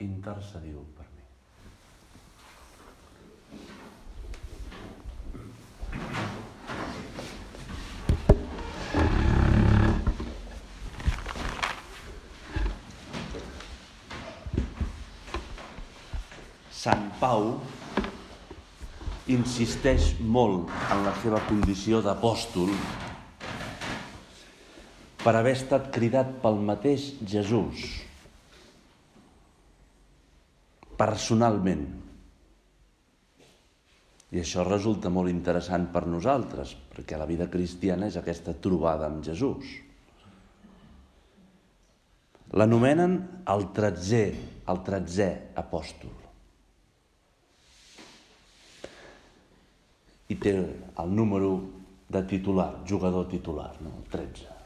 intercediu per mi. Sant Pau insisteix molt en la seva condició d'apòstol per haver estat cridat pel mateix Jesús personalment. I això resulta molt interessant per nosaltres, perquè la vida cristiana és aquesta trobada amb Jesús. L'anomenen el tretzè, el tretzè apòstol. I té el número de titular, jugador titular, no? el 13.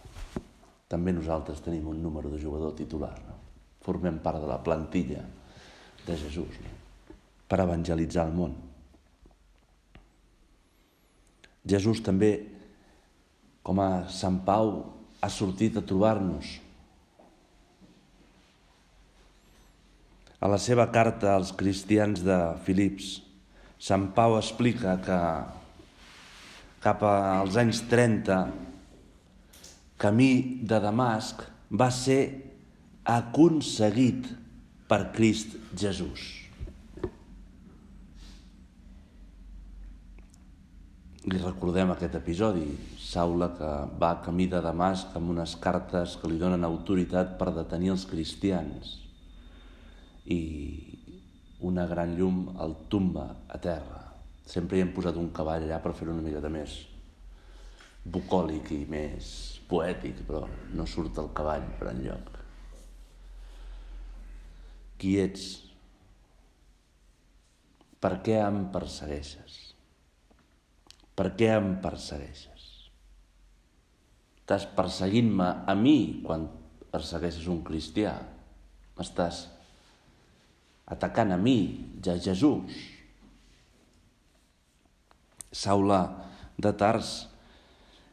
També nosaltres tenim un número de jugador titular, no? Formem part de la plantilla de Jesús no? per evangelitzar el món. Jesús també, com a Sant Pau, ha sortit a trobar-nos. A la seva carta als cristians de Filips, Sant Pau explica que cap als anys 30, camí de Damasc va ser aconseguit per Crist Jesús. Li recordem aquest episodi, Saula que va camí de Damasc amb unes cartes que li donen autoritat per detenir els cristians i una gran llum el tomba a terra. Sempre hi hem posat un cavall allà per fer una de més bucòlic i més poètic, però no surt el cavall per enlloc. Qui ets? Per què em persegueixes? Per què em persegueixes? Estàs perseguint-me a mi quan persegueixes un cristià. M'estàs atacant a mi, ja Jesús. Saula de Tars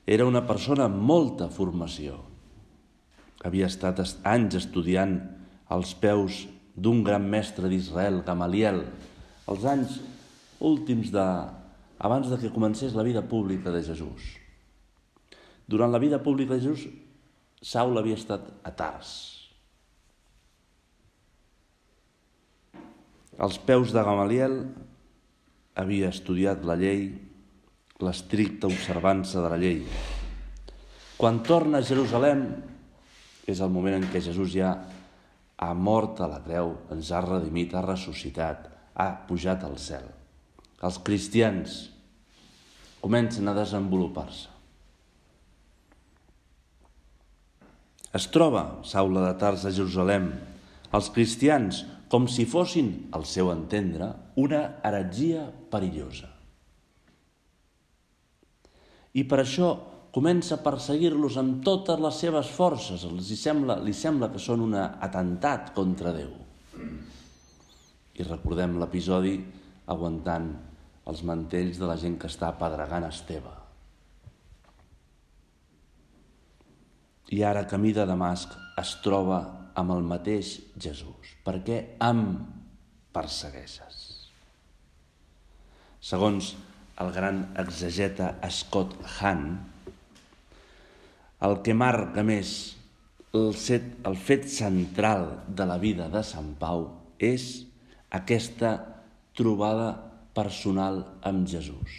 era una persona amb molta formació. Havia estat anys estudiant als peus d'un gran mestre d'Israel, Gamaliel, els anys últims de... abans de que comencés la vida pública de Jesús. Durant la vida pública de Jesús, Saul havia estat a Tars. Als peus de Gamaliel havia estudiat la llei, l'estricta observança de la llei. Quan torna a Jerusalem és el moment en què Jesús ja ha mort a la creu, ens ha redimit, ha ressuscitat, ha pujat al cel. Els cristians comencen a desenvolupar-se. Es troba Saula de Tars a Jerusalem, els cristians com si fossin, al seu entendre, una heretgia perillosa. I per això comença a perseguir-los amb totes les seves forces. Els hi sembla, li sembla que són un atemptat contra Déu. I recordem l'episodi aguantant els mantells de la gent que està apedregant Esteve. I ara, camí de Damasc, es troba amb el mateix Jesús. Per què em persegueixes? Segons el gran exegeta Scott Hahn, el que marca més el, set, el fet central de la vida de Sant Pau és aquesta trobada personal amb Jesús.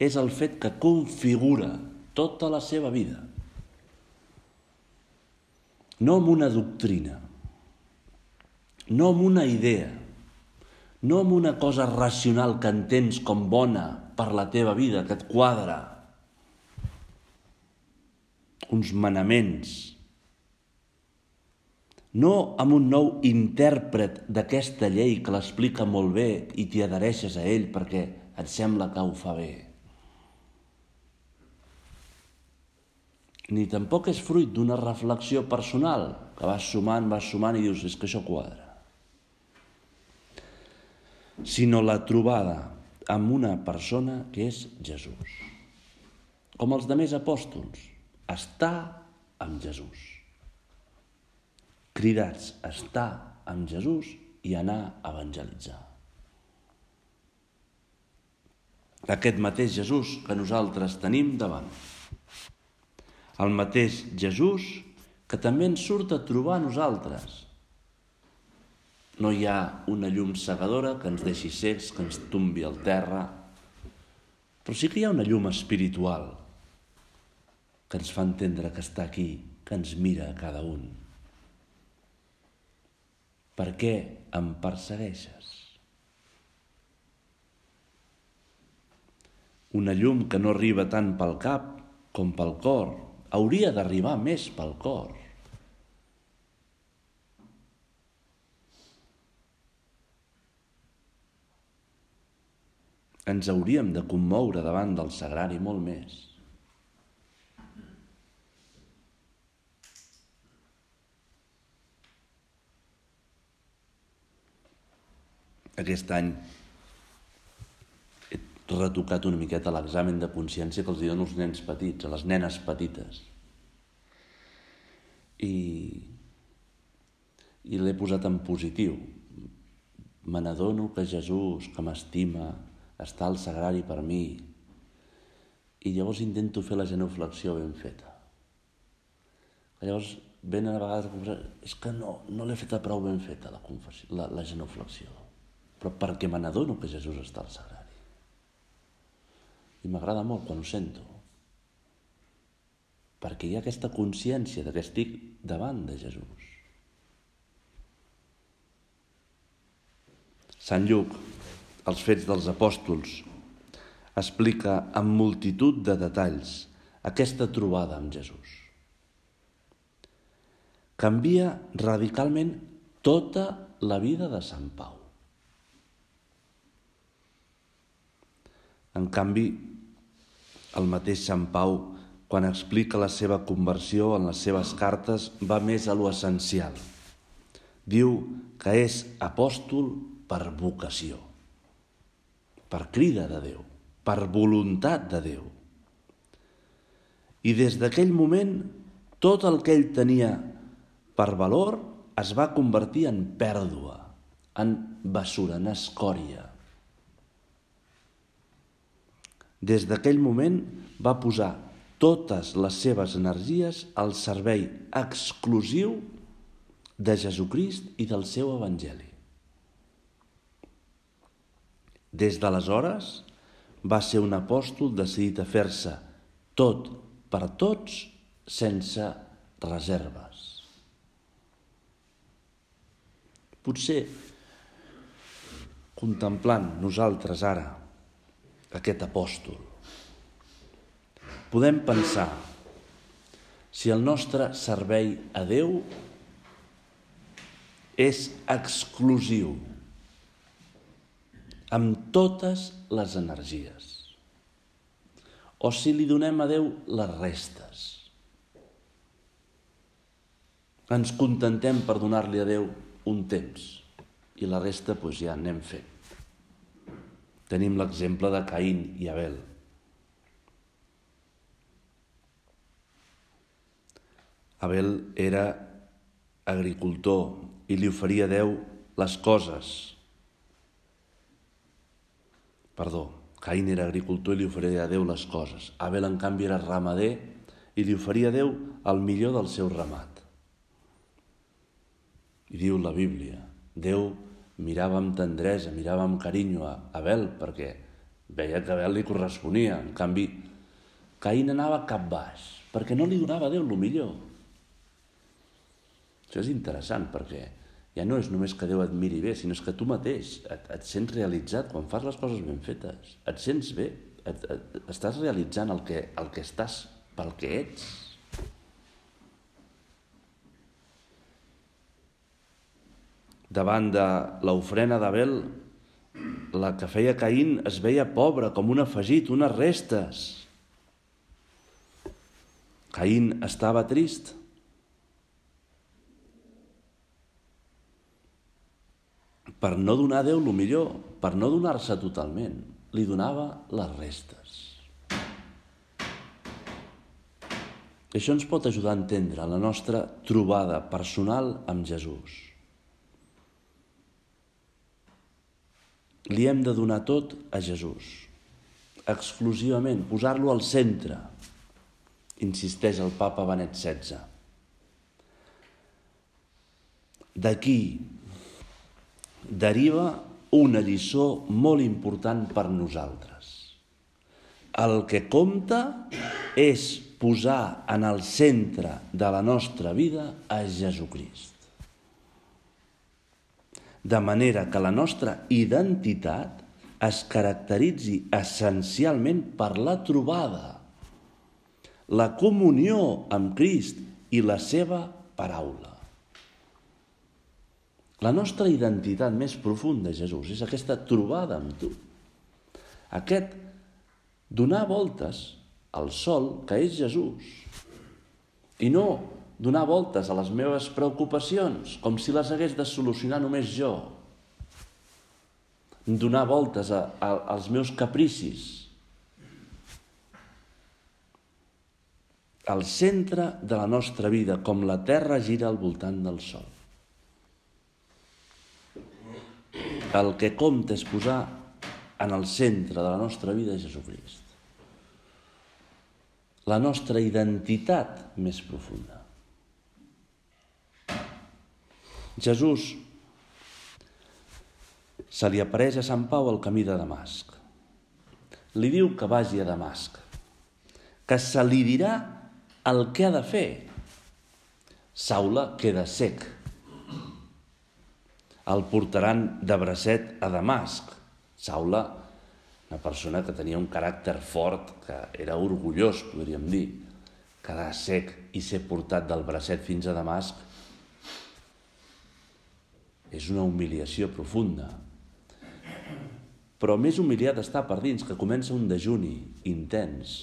És el fet que configura tota la seva vida. No amb una doctrina, no amb una idea, no amb una cosa racional que entens com bona per la teva vida, que et quadra, uns manaments. no amb un nou intèrpret d'aquesta llei que l'explica molt bé i t'hi adhereixes a ell perquè et sembla que ho fa bé. Ni tampoc és fruit d'una reflexió personal, que vas sumant, vas sumant i dius, és que això quadra. Sinó la trobada amb una persona que és Jesús. Com els demés apòstols, estar amb Jesús cridats a estar amb Jesús i anar a evangelitzar. Aquest mateix Jesús que nosaltres tenim davant. El mateix Jesús que també ens surt a trobar a nosaltres. No hi ha una llum cegadora que ens deixi cecs, que ens tombi al terra, però sí que hi ha una llum espiritual que ens fa entendre que està aquí, que ens mira a cada un. Per què em persegueixes? Una llum que no arriba tant pel cap com pel cor, hauria d'arribar més pel cor. Ens hauríem de commoure davant del sagrari molt més. Aquest any he retocat una miqueta l'examen de consciència que els donen els nens petits, a les nenes petites. I, i l'he posat en positiu. Me n'adono que Jesús, que m'estima, està al sagrari per mi. I llavors intento fer la genuflexió ben feta. Llavors venen a vegades és que no, no l'he feta prou ben feta la, confessió, la, la genuflexió però perquè me n'adono que Jesús està al sagrari. I m'agrada molt quan ho sento, perquè hi ha aquesta consciència de que estic davant de Jesús. Sant Lluc, els fets dels apòstols, explica amb multitud de detalls aquesta trobada amb Jesús. Canvia radicalment tota la vida de Sant Pau. En canvi, el mateix Sant Pau, quan explica la seva conversió en les seves cartes, va més a lo essencial. Diu que és apòstol per vocació, per crida de Déu, per voluntat de Déu. I des d'aquell moment, tot el que ell tenia per valor es va convertir en pèrdua, en basura, en escòria. Des d'aquell moment va posar totes les seves energies al servei exclusiu de Jesucrist i del seu Evangeli. Des d'aleshores va ser un apòstol decidit a fer-se tot per tots sense reserves. Potser contemplant nosaltres ara aquest apòstol. Podem pensar si el nostre servei a Déu és exclusiu amb totes les energies o si li donem a Déu les restes. Ens contentem per donar-li a Déu un temps i la resta doncs, ja anem fent. Tenim l'exemple de Caín i Abel. Abel era agricultor i li oferia a Déu les coses. Perdó, Caín era agricultor i li oferia a Déu les coses. Abel, en canvi, era ramader i li oferia a Déu el millor del seu ramat. I diu la Bíblia, Déu mirava amb tendresa, mirava amb carinyo a Abel, perquè veia que Abel li corresponia. En canvi, Caín anava cap baix, perquè no li donava a Déu el millor. Això és interessant, perquè ja no és només que Déu et miri bé, sinó que tu mateix et, et sents realitzat quan fas les coses ben fetes. Et sents bé, et, et, estàs realitzant el que, el que estàs pel que ets. Davant de l'ofrena d'Abel, la que feia Caín es veia pobra, com un afegit, unes restes. Caín estava trist. Per no donar a Déu el millor, per no donar-se totalment, li donava les restes. Això ens pot ajudar a entendre la nostra trobada personal amb Jesús. Li hem de donar tot a Jesús, exclusivament, posar-lo al centre, insisteix el papa Benet XVI. D'aquí deriva una lliçó molt important per nosaltres. El que compta és posar en el centre de la nostra vida a Jesucrist. De manera que la nostra identitat es caracteritzi essencialment per la trobada, la comunió amb Crist i la seva paraula. La nostra identitat més profunda, Jesús, és aquesta trobada amb tu. Aquest donar voltes al sol, que és Jesús. I no donar voltes a les meves preocupacions, com si les hagués de solucionar només jo. Donar voltes a, a, als meus capricis. Al centre de la nostra vida, com la Terra gira al voltant del Sol. El que compta és posar en el centre de la nostra vida Jesucrist la nostra identitat més profunda. Jesús se li apareix a Sant Pau al camí de Damasc. Li diu que vagi a Damasc, que se li dirà el que ha de fer. Saula queda sec. El portaran de bracet a Damasc. Saula una persona que tenia un caràcter fort, que era orgullós, podríem dir, quedar sec i ser portat del bracet fins a Damasc és una humiliació profunda. Però més humiliat està per dins, que comença un dejuni intens,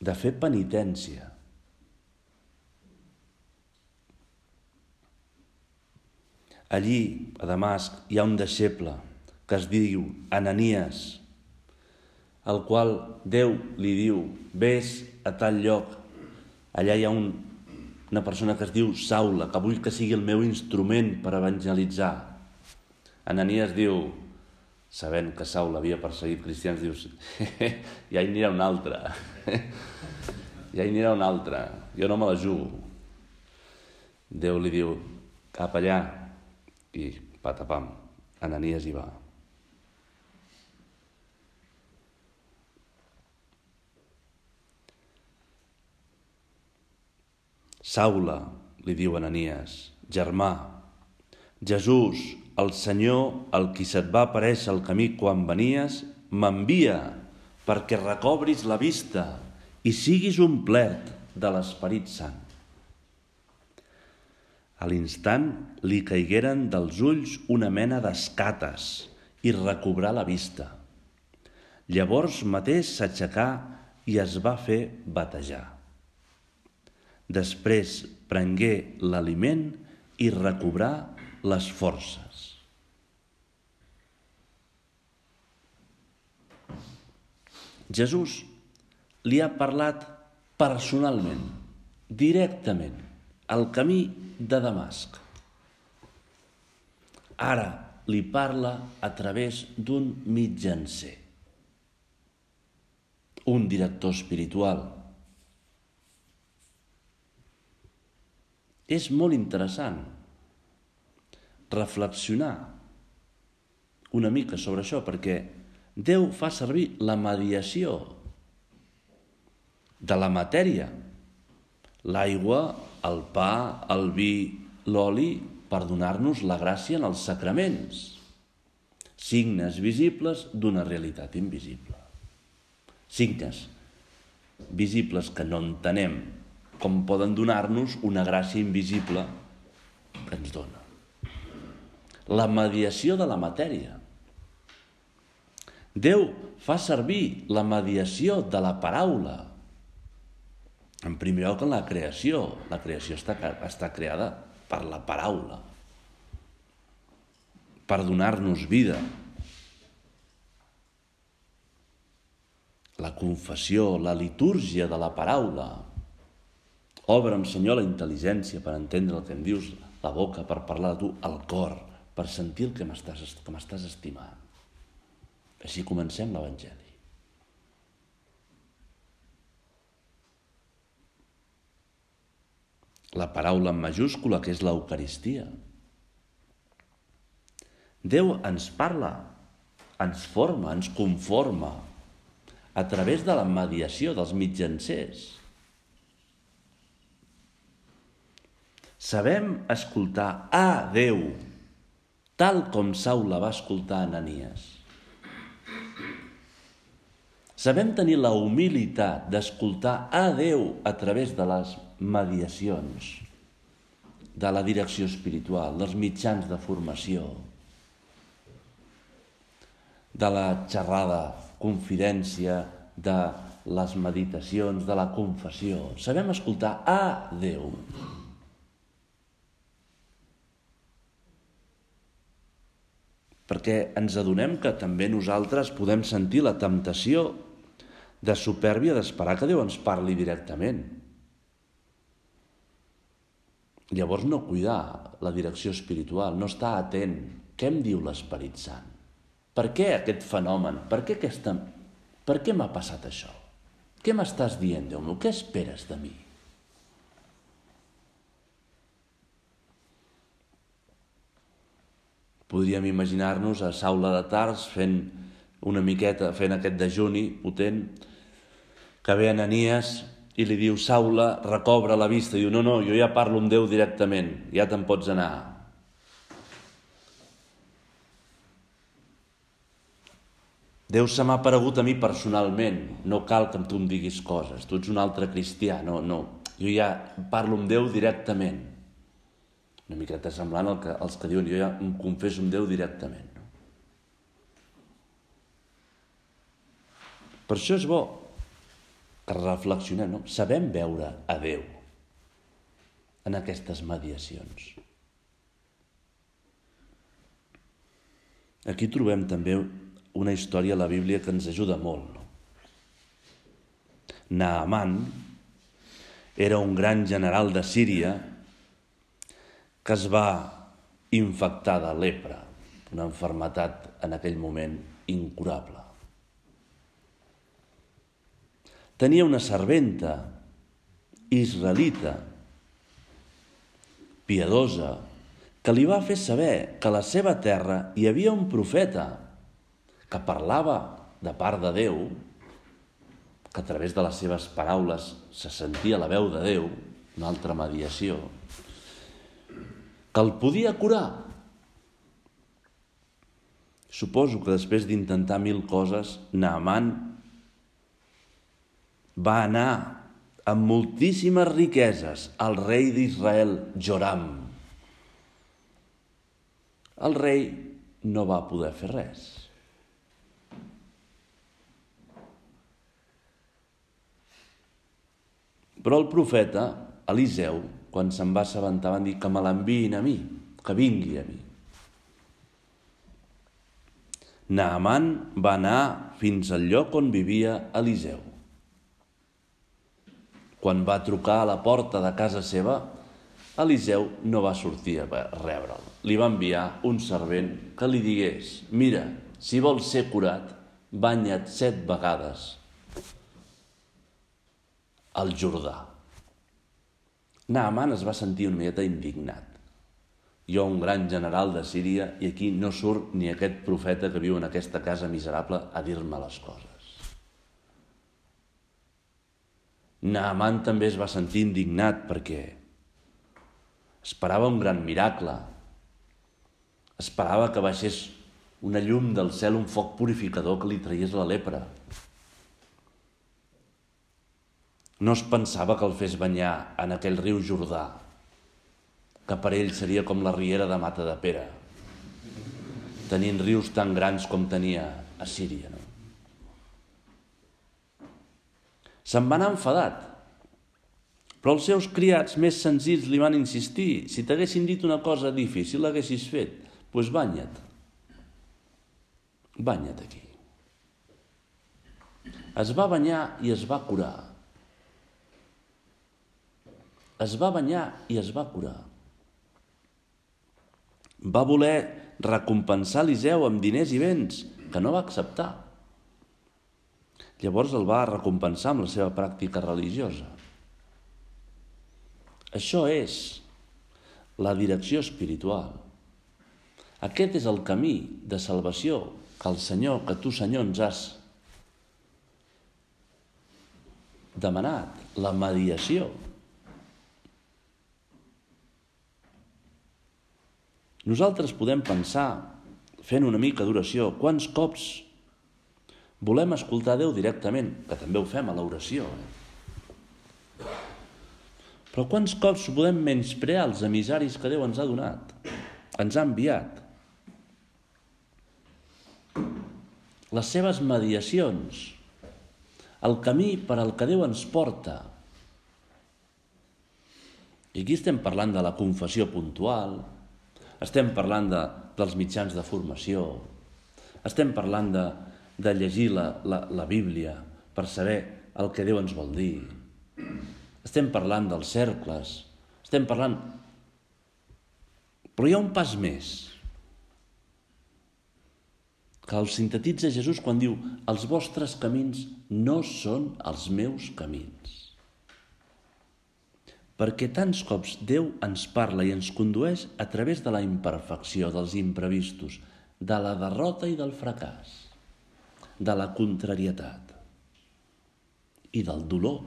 de fer penitència. Allí, a Damasc, hi ha un deixeble, que es diu Ananies, el qual Déu li diu, vés a tal lloc, allà hi ha un, una persona que es diu Saula, que vull que sigui el meu instrument per evangelitzar. Ananies diu, sabent que Saul havia perseguit cristians, dius, ja hi anirà un altre, ja hi anirà un altre, jo no me la jugo. Déu li diu, cap allà, i patapam, Ananies hi va. Saula, li diu Ananies, germà, Jesús, el Senyor, el qui se't va aparèixer al camí quan venies, m'envia perquè recobris la vista i siguis omplert de l'Esperit Sant. A l'instant li caigueren dels ulls una mena d'escates i recobrà la vista. Llavors mateix s'aixecà i es va fer batejar. Després prengué l'aliment i recobrà les forces. Jesús li ha parlat personalment, directament, al camí de Damasc. Ara li parla a través d'un mitjancer, un director espiritual, és molt interessant reflexionar una mica sobre això, perquè Déu fa servir la mediació de la matèria, l'aigua, el pa, el vi, l'oli, per donar-nos la gràcia en els sacraments, signes visibles d'una realitat invisible. Signes visibles que no entenem com poden donar-nos una gràcia invisible que ens dona. la mediació de la matèria. Déu fa servir la mediació de la paraula. En primer lloc, en la creació. La creació està, està creada per la paraula, per donar-nos vida. La confessió, la litúrgia de la paraula. Obre'm, Senyor, la intel·ligència per entendre el que em dius, la boca per parlar de tu, el cor per sentir el que m'estàs estimant. Així comencem l'Evangeli. La paraula en majúscula, que és l'Eucaristia. Déu ens parla, ens forma, ens conforma, a través de la mediació dels mitjancers. Sabem escoltar a Déu, tal com Saula va escoltar Ananies. Sabem tenir la humilitat d'escoltar a Déu a través de les mediacions, de la direcció espiritual, dels mitjans de formació, de la xerrada, confidència, de les meditacions, de la confessió. Sabem escoltar a Déu. Perquè ens adonem que també nosaltres podem sentir la temptació de supèrbia d'esperar que Déu ens parli directament. Llavors no cuidar la direcció espiritual, no estar atent. Què em diu l'Esperit Sant? Per què aquest fenomen? Per què aquesta... Per què m'ha passat això? Què m'estàs dient, Déu meu? Què esperes de mi? Podríem imaginar-nos a Saula de Tars fent una miqueta, fent aquest dejuni potent, que ve Ananies i li diu, Saula, recobra la vista. I diu, no, no, jo ja parlo amb Déu directament, ja te'n pots anar. Déu se m'ha aparegut a mi personalment, no cal que tu em diguis coses, tu ets un altre cristià, no, no. Jo ja parlo amb Déu directament. Una miqueta semblant al que, als que diuen, jo ja em confesso amb Déu directament. No? Per això és bo que reflexionem, no? sabem veure a Déu en aquestes mediacions. Aquí trobem també una història a la Bíblia que ens ajuda molt. No? Naaman era un gran general de Síria que es va infectar de lepra, una enfermetat en aquell moment incurable. tenia una serventa israelita, piadosa, que li va fer saber que a la seva terra hi havia un profeta que parlava de part de Déu, que a través de les seves paraules se sentia la veu de Déu, una altra mediació, que el podia curar. Suposo que després d'intentar mil coses, Naaman va anar amb moltíssimes riqueses al rei d'Israel, Joram. El rei no va poder fer res. Però el profeta, Eliseu, quan se'n va assabentar, van dir que me l'enviïn a mi, que vingui a mi. Naaman va anar fins al lloc on vivia Eliseu quan va trucar a la porta de casa seva, Eliseu no va sortir a rebre'l. Li va enviar un servent que li digués «Mira, si vols ser curat, banya't set vegades al Jordà». Naaman es va sentir una miqueta indignat. Jo, un gran general de Síria, i aquí no surt ni aquest profeta que viu en aquesta casa miserable a dir-me les coses. Naaman també es va sentir indignat perquè esperava un gran miracle. Esperava que baixés una llum del cel, un foc purificador que li traiés la lepra. No es pensava que el fes banyar en aquell riu Jordà, que per ell seria com la riera de Mata de Pere. tenint rius tan grans com tenia a Síria. No? Se'n va anar enfadat, però els seus criats més senzills li van insistir. Si t'haguessin dit una cosa difícil, l'haguessis fet. Doncs pues banya't. Banya't aquí. Es va banyar i es va curar. Es va banyar i es va curar. Va voler recompensar Eliseu amb diners i béns, que no va acceptar. Llavors el va recompensar amb la seva pràctica religiosa. Això és la direcció espiritual. Aquest és el camí de salvació que el Senyor, que tu, Senyor, ens has demanat, la mediació. Nosaltres podem pensar, fent una mica d'oració, quants cops volem escoltar Déu directament, que també ho fem a l'oració. Eh? Però quants cops podem menysprear els emissaris que Déu ens ha donat, ens ha enviat? Les seves mediacions, el camí per al que Déu ens porta. I aquí estem parlant de la confessió puntual, estem parlant de, dels mitjans de formació, estem parlant de, de llegir la, la, la Bíblia per saber el que Déu ens vol dir. Estem parlant dels cercles, estem parlant... Però hi ha un pas més, que el sintetitza Jesús quan diu els vostres camins no són els meus camins. Perquè tants cops Déu ens parla i ens condueix a través de la imperfecció, dels imprevistos, de la derrota i del fracàs, de la contrarietat i del dolor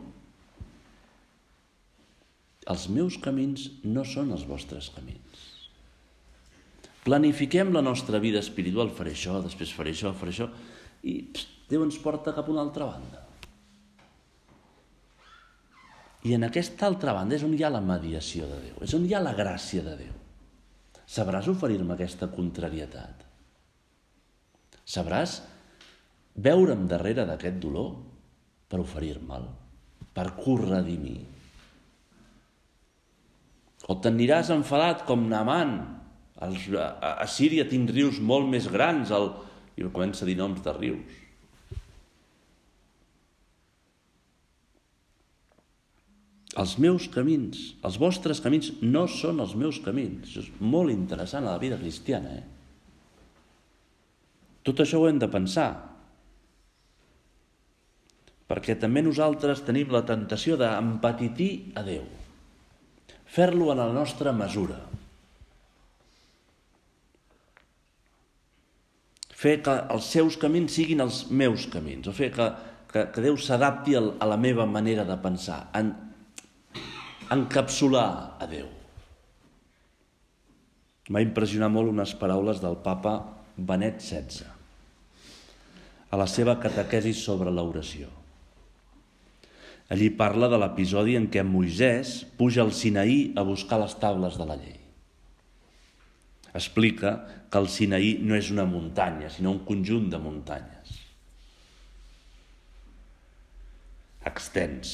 els meus camins no són els vostres camins. Planifiquem la nostra vida espiritual, faré això, després faré això, faré això, i pst, Déu ens porta cap a una altra banda. I en aquesta altra banda és on hi ha la mediació de Déu, és on hi ha la gràcia de Déu. Sabràs oferir-me aquesta contrarietat? Sabràs veure'm darrere d'aquest dolor per oferir-me'l, per corredimir, o t'aniràs enfadat com Naman. A, a Síria tinc rius molt més grans. El... I comença a dir noms de rius. Els meus camins, els vostres camins, no són els meus camins. Això és molt interessant a la vida cristiana. Eh? Tot això ho hem de pensar. Perquè també nosaltres tenim la tentació d'empatitir a Déu fer-lo a la nostra mesura. Fer que els seus camins siguin els meus camins, o fer que, que, que Déu s'adapti a la meva manera de pensar, en, encapsular a Déu. M'ha impressionat molt unes paraules del papa Benet XVI a la seva catequesi sobre l'oració. Allí parla de l'episodi en què Moisès puja al Sinaí a buscar les taules de la llei. Explica que el Sinaí no és una muntanya, sinó un conjunt de muntanyes. Extens,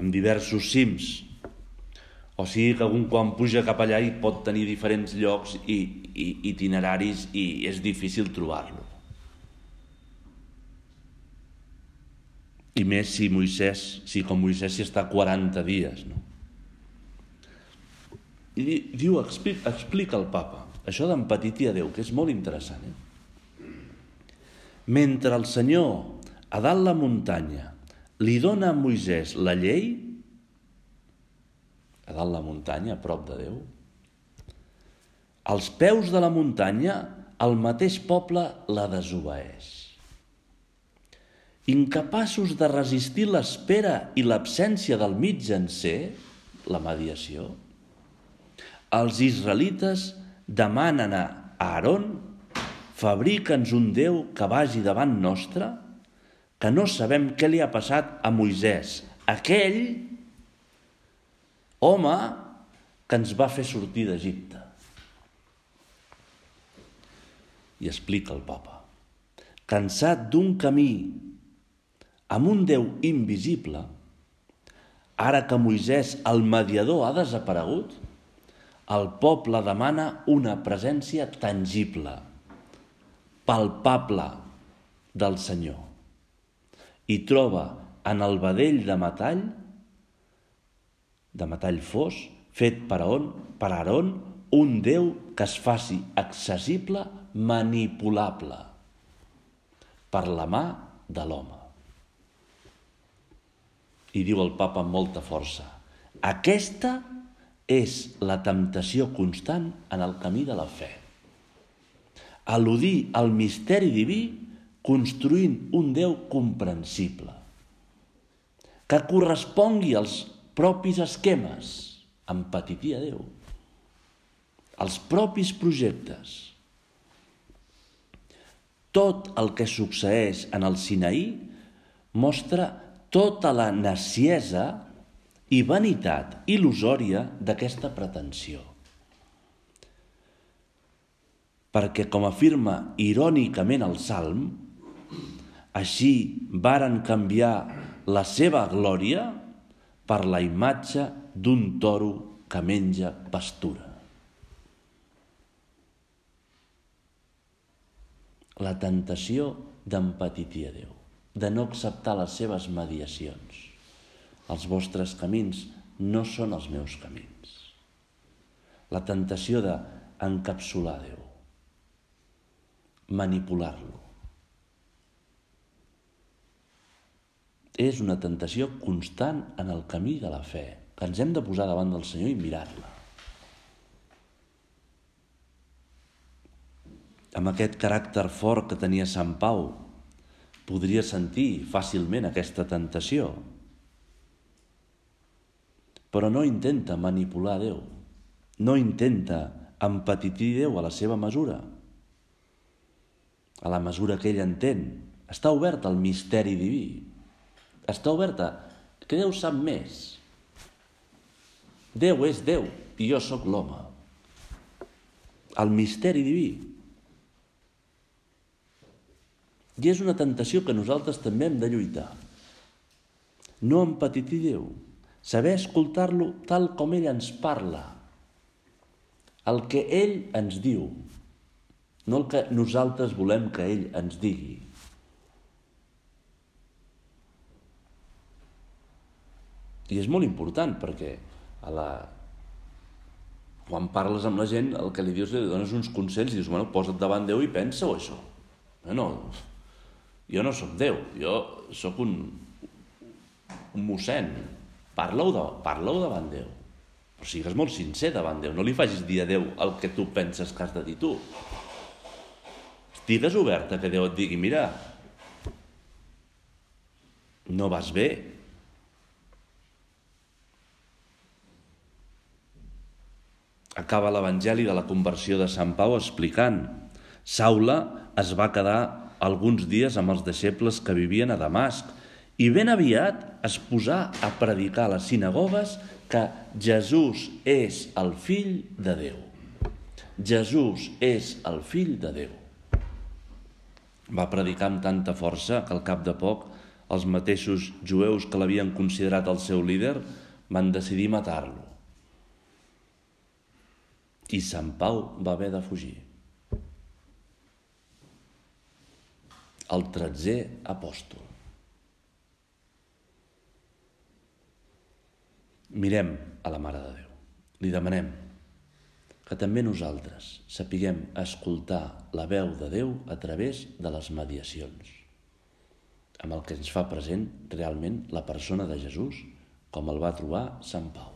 amb diversos cims. O sigui que un quan puja cap allà hi pot tenir diferents llocs i, i itineraris i és difícil trobar-lo. I més si Moisès, si com Moisès hi està 40 dies, no? I diu, explica, explica el papa, això d'empatitir a Déu, que és molt interessant. Eh? Mentre el Senyor, a dalt la muntanya, li dona a Moisès la llei, a dalt la muntanya, a prop de Déu, als peus de la muntanya, el mateix poble la desobeeix. Incapaços de resistir l'espera i l'absència del mitjancer, la mediació, els israelites demanen a Aaron fabrica'ns un Déu que vagi davant nostre, que no sabem què li ha passat a Moisès, aquell home que ens va fer sortir d'Egipte. I explica el papa. Cansat d'un camí amb un Déu invisible, ara que Moisès, el mediador, ha desaparegut, el poble demana una presència tangible, palpable del Senyor. I troba en el vedell de metall, de metall fos, fet per on, per Aaron, un Déu que es faci accessible, manipulable per la mà de l'home. I diu el papa amb molta força, aquesta és la temptació constant en el camí de la fe. Al·ludir al misteri diví construint un Déu comprensible, que correspongui als propis esquemes, empatitir a Déu, els propis projectes. Tot el que succeeix en el Sinaí mostra tota la naciesa i vanitat il·lusòria d'aquesta pretensió. Perquè, com afirma irònicament el Salm, així varen canviar la seva glòria per la imatge d'un toro que menja pastura. la tentació d'empatitir a Déu, de no acceptar les seves mediacions. Els vostres camins no són els meus camins. La tentació d'encapsular Déu, manipular-lo. És una tentació constant en el camí de la fe, que ens hem de posar davant del Senyor i mirar-la. amb aquest caràcter fort que tenia Sant Pau, podria sentir fàcilment aquesta tentació. Però no intenta manipular Déu, no intenta empatitir Déu a la seva mesura, a la mesura que ell entén. Està obert al misteri diví, està oberta que Déu sap més. Déu és Déu i jo sóc l'home. El misteri diví. I és una tentació que nosaltres també hem de lluitar. No empatitir Déu, saber escoltar-lo tal com ell ens parla, el que ell ens diu, no el que nosaltres volem que ell ens digui. I és molt important perquè a la... quan parles amb la gent el que li dius, li dones uns consells i dius, bueno, posa't davant Déu i pensa-ho això. No, no, jo no sóc Déu, jo sóc un, un mossèn. Parla-ho de, parla davant Déu. Però sigues molt sincer davant Déu. No li facis dir a Déu el que tu penses que has de dir tu. Estigues oberta que Déu et digui, mira, no vas bé. Acaba l'Evangeli de la conversió de Sant Pau explicant Saula es va quedar alguns dies amb els deixebles que vivien a Damasc i ben aviat es posà a predicar a les sinagogues que Jesús és el fill de Déu. Jesús és el fill de Déu. Va predicar amb tanta força que al cap de poc els mateixos jueus que l'havien considerat el seu líder van decidir matar-lo. I Sant Pau va haver de fugir. el tretzè apòstol. Mirem a la Mare de Déu. Li demanem que també nosaltres sapiguem escoltar la veu de Déu a través de les mediacions, amb el que ens fa present realment la persona de Jesús com el va trobar Sant Pau.